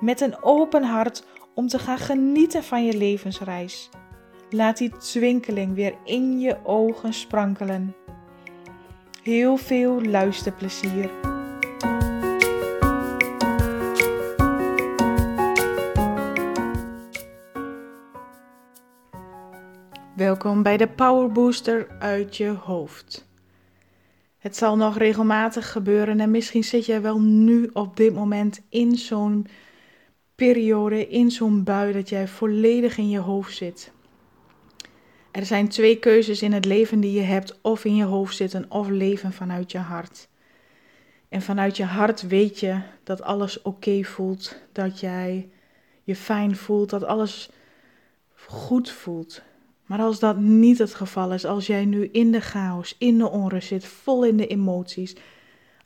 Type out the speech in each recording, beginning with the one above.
met een open hart om te gaan genieten van je levensreis. Laat die twinkeling weer in je ogen sprankelen. Heel veel luisterplezier. Welkom bij de Power Booster uit je hoofd. Het zal nog regelmatig gebeuren en misschien zit je wel nu op dit moment in zo'n periode, in zo'n bui dat jij volledig in je hoofd zit. Er zijn twee keuzes in het leven die je hebt: of in je hoofd zitten of leven vanuit je hart. En vanuit je hart weet je dat alles oké voelt, dat jij je fijn voelt, dat alles goed voelt. Maar als dat niet het geval is, als jij nu in de chaos, in de onrust zit, vol in de emoties,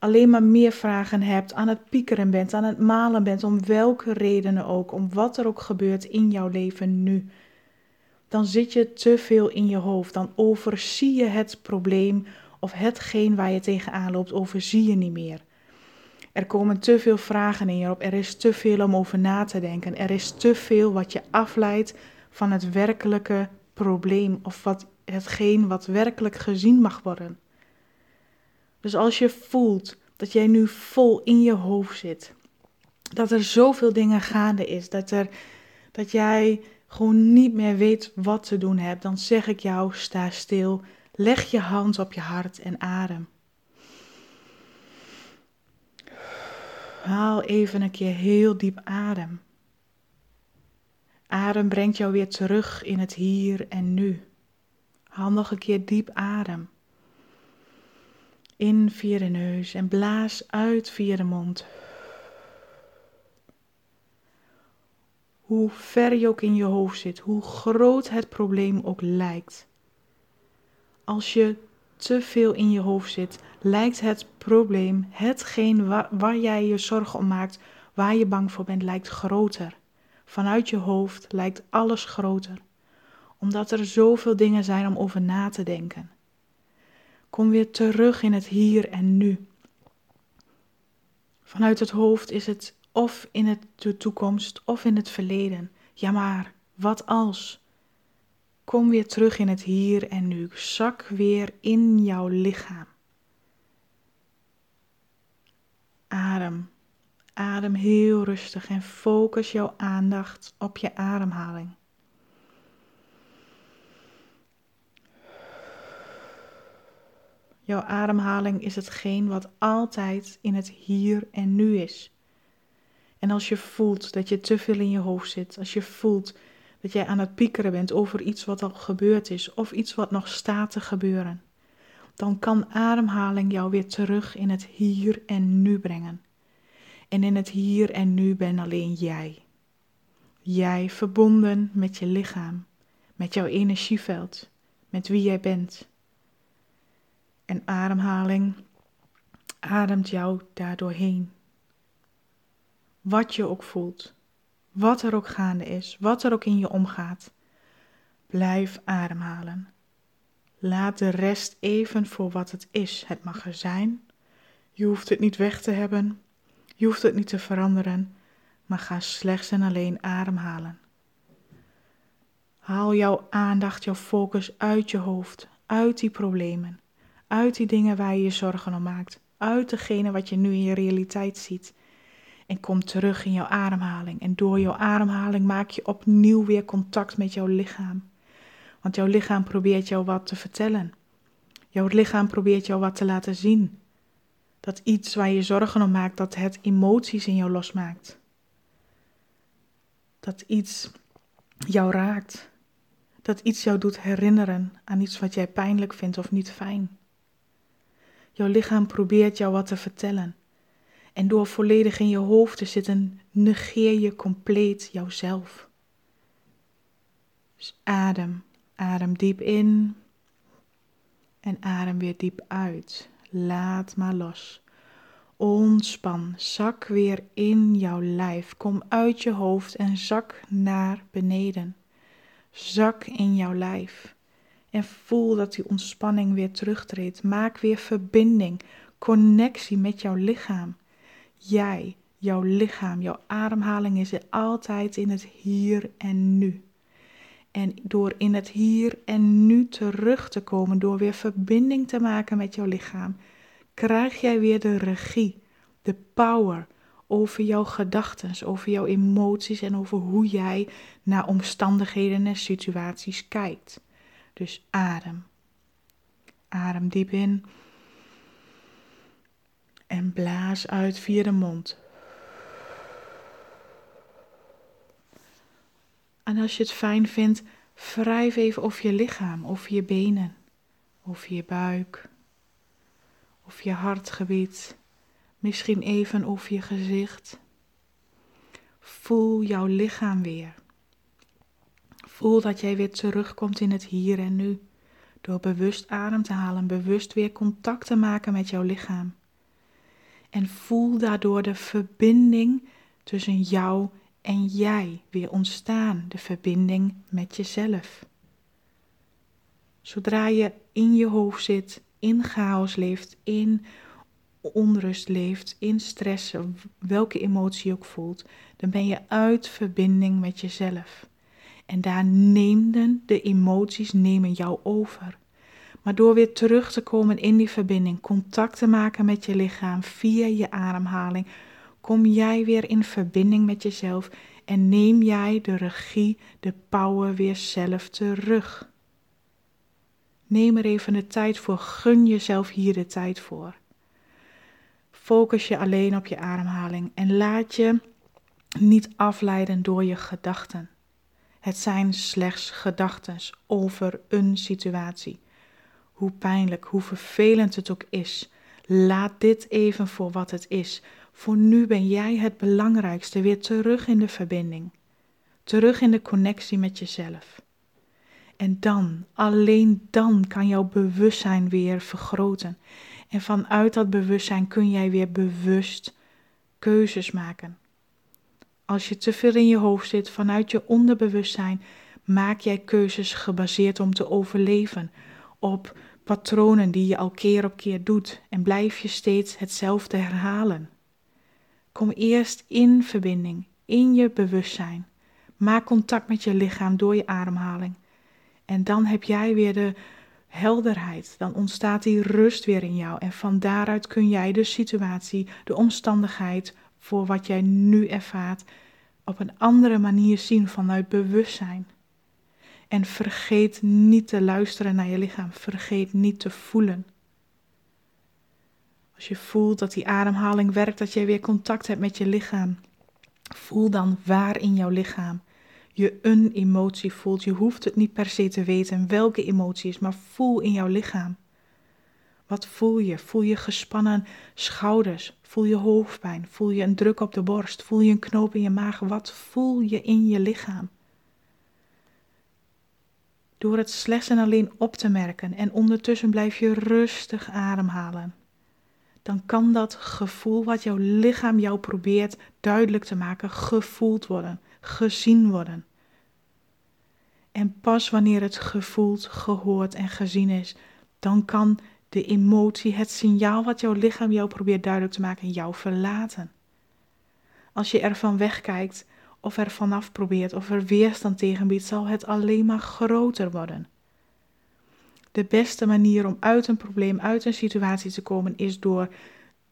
alleen maar meer vragen hebt, aan het piekeren bent, aan het malen bent, om welke redenen ook, om wat er ook gebeurt in jouw leven nu, dan zit je te veel in je hoofd. Dan overzie je het probleem of hetgeen waar je tegenaan loopt, overzie je niet meer. Er komen te veel vragen in je op, er is te veel om over na te denken, er is te veel wat je afleidt van het werkelijke probleem of wat, hetgeen wat werkelijk gezien mag worden. Dus als je voelt dat jij nu vol in je hoofd zit, dat er zoveel dingen gaande is, dat, er, dat jij gewoon niet meer weet wat te doen hebt, dan zeg ik jou: sta stil, leg je hand op je hart en adem. Haal even een keer heel diep adem. Adem brengt jou weer terug in het hier en nu. Haal nog een keer diep adem. In via de neus en blaas uit via de mond. Hoe ver je ook in je hoofd zit, hoe groot het probleem ook lijkt. Als je te veel in je hoofd zit, lijkt het probleem, hetgeen waar, jij je zorgen om maakt, waar je bang voor bent, lijkt groter. Vanuit je hoofd lijkt alles groter, omdat er zoveel dingen zijn om over na te denken. Kom weer terug in het hier en nu. Vanuit het hoofd is het of in het, de toekomst of in het verleden. Ja, maar wat als? Kom weer terug in het hier en nu. Zak weer in jouw lichaam. Adem. Adem heel rustig en focus jouw aandacht op je ademhaling. Jouw ademhaling is hetgeen wat altijd in het hier en nu is. En als je voelt dat je te veel in je hoofd zit, als je voelt dat jij aan het piekeren bent over iets wat al gebeurd is of iets wat nog staat te gebeuren, dan kan ademhaling jou weer terug in het hier en nu brengen. En in het hier en nu ben alleen jij. Jij verbonden met je lichaam, met jouw energieveld, met wie jij bent. En ademhaling ademt jou daardoorheen. Wat je ook voelt, wat er ook gaande is, wat er ook in je omgaat, blijf ademhalen. Laat de rest even voor wat het is. Het mag er zijn. Je hoeft het niet weg te hebben. Je hoeft het niet te veranderen, maar ga slechts en alleen ademhalen. Haal jouw aandacht, jouw focus uit je hoofd, uit die problemen, uit die dingen waar je je zorgen om maakt, uit degene wat je nu in je realiteit ziet. En kom terug in jouw ademhaling. En door jouw ademhaling maak je opnieuw weer contact met jouw lichaam. Want jouw lichaam probeert jou wat te vertellen. Jouw lichaam probeert jou wat te laten zien. Dat iets waar je zorgen om maakt, dat het emoties in jou losmaakt. Dat iets jou raakt. Dat iets jou doet herinneren aan iets wat jij pijnlijk vindt of niet fijn. Jouw lichaam probeert jou wat te vertellen. En door volledig in je hoofd te zitten, negeer je compleet jouzelf. Dus adem, adem diep in en adem weer diep uit. Laat maar los. Ontspan, zak weer in jouw lijf. Kom uit je hoofd en zak naar beneden. Zak in jouw lijf. En voel dat die ontspanning weer terugtreedt. Maak weer verbinding, connectie met jouw lichaam. Jij, jouw lichaam, jouw ademhaling is altijd in het hier en nu. En door in het hier en nu terug te komen, door weer verbinding te maken met jouw lichaam, krijg jij weer de regie, de power over jouw gedachten, over jouw emoties en over hoe jij naar omstandigheden en situaties kijkt. Dus adem. Adem diep in. En blaas uit via de mond. En als je het fijn vindt, wrijf even over je lichaam, over je benen, over je buik, of je hartgebied, misschien even over je gezicht. Voel jouw lichaam weer. Voel dat jij weer terugkomt in het hier en nu. Door bewust adem te halen, bewust weer contact te maken met jouw lichaam. En voel daardoor de verbinding tussen jou en jij weer ontstaan, de verbinding met jezelf. Zodra je in je hoofd zit, in chaos leeft, in onrust leeft, in stress, welke emotie ook voelt, dan ben je uit verbinding met jezelf. En daar nemen de emoties nemen jou over. Maar door weer terug te komen in die verbinding, contact te maken met je lichaam via je ademhaling, kom jij weer in verbinding met jezelf en neem jij de regie, de power weer zelf terug. Neem er even de tijd voor, gun jezelf hier de tijd voor. Focus je alleen op je ademhaling en laat je niet afleiden door je gedachten. Het zijn slechts gedachten over een situatie. Hoe pijnlijk, hoe vervelend het ook is, laat dit even voor wat het is. Voor nu ben jij het belangrijkste, weer terug in de verbinding, terug in de connectie met jezelf. En dan, alleen dan kan jouw bewustzijn weer vergroten. En vanuit dat bewustzijn kun jij weer bewust keuzes maken. Als je te veel in je hoofd zit, vanuit je onderbewustzijn, maak jij keuzes gebaseerd om te overleven. Op patronen die je al keer op keer doet en blijf je steeds hetzelfde herhalen. Kom eerst in verbinding, in je bewustzijn. Maak contact met je lichaam door je ademhaling. En dan heb jij weer de helderheid. Dan ontstaat die rust weer in jou. En van daaruit kun jij de situatie, de omstandigheid voor wat jij nu ervaart, op een andere manier zien vanuit bewustzijn. En vergeet niet te luisteren naar je lichaam. Vergeet niet te voelen. Als je voelt dat die ademhaling werkt, dat jij weer contact hebt met je lichaam. Voel dan waar in jouw lichaam je een emotie voelt. Je hoeft het niet per se te weten welke emotie is, maar voel in jouw lichaam. Wat voel je? Voel je gespannen schouders? Voel je hoofdpijn? Voel je een druk op de borst? Voel je een knoop in je maag? Wat voel je in je lichaam? Door het slechts en alleen op te merken en ondertussen blijf je rustig ademhalen. Dan kan dat gevoel wat jouw lichaam jou probeert duidelijk te maken, gevoeld worden, gezien worden. En pas wanneer het gevoeld, gehoord en gezien is, dan kan de emotie, het signaal wat jouw lichaam jou probeert duidelijk te maken, jou verlaten. Als je ervan wegkijkt of er vanaf probeert of er weerstand tegen biedt, zal het alleen maar groter worden. De beste manier om uit een probleem, uit een situatie te komen, is door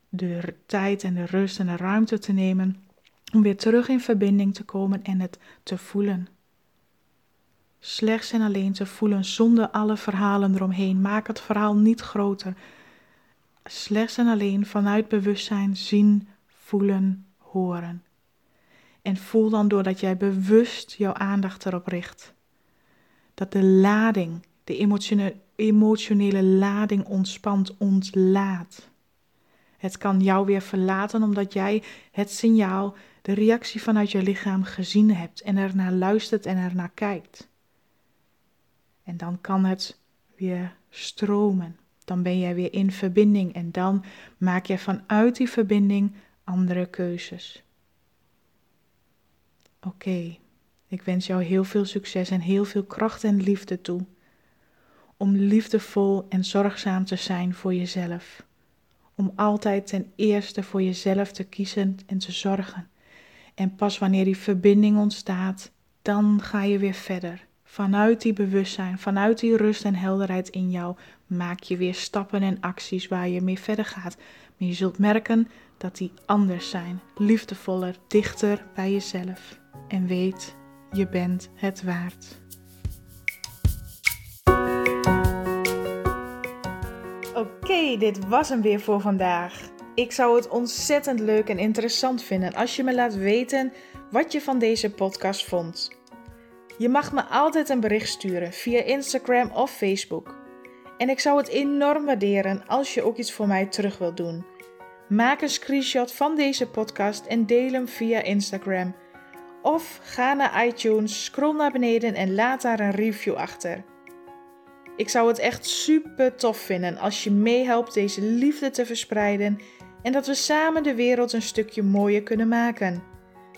de tijd en de rust en de ruimte te nemen om weer terug in verbinding te komen en het te voelen. Slechts en alleen te voelen zonder alle verhalen eromheen. Maak het verhaal niet groter. Slechts en alleen vanuit bewustzijn zien, voelen, horen. En voel dan doordat jij bewust jouw aandacht erop richt. Dat de lading, de emotionele, lading ontspant, ontlaat. Het kan jou weer verlaten omdat jij het signaal, de reactie vanuit je lichaam gezien hebt en ernaar luistert en ernaar kijkt. En dan kan het weer stromen. Dan ben jij weer in verbinding en dan maak je vanuit die verbinding andere keuzes. Oké, ik wens jou heel veel succes en heel veel kracht en liefde toe. Om liefdevol en zorgzaam te zijn voor jezelf. Om altijd ten eerste voor jezelf te kiezen en te zorgen. En pas wanneer die verbinding ontstaat, dan ga je weer verder. Vanuit die bewustzijn, vanuit die rust en helderheid in jou, maak je weer stappen en acties waar je mee verder gaat. Maar je zult merken dat die anders zijn, liefdevoller, dichter bij jezelf. En weet, je bent het waard. Oké, dit was hem weer voor vandaag. Ik zou het ontzettend leuk en interessant vinden als je me laat weten wat je van deze podcast vond. Je mag me altijd een bericht sturen via Instagram of Facebook. En ik zou het enorm waarderen als je ook iets voor mij terug wilt doen. Maak een screenshot van deze podcast en deel hem via Instagram. Of ga naar iTunes, scroll naar beneden en laat daar een review achter. Ik zou het echt super tof vinden als je meehelpt deze liefde te verspreiden en dat we samen de wereld een stukje mooier kunnen maken.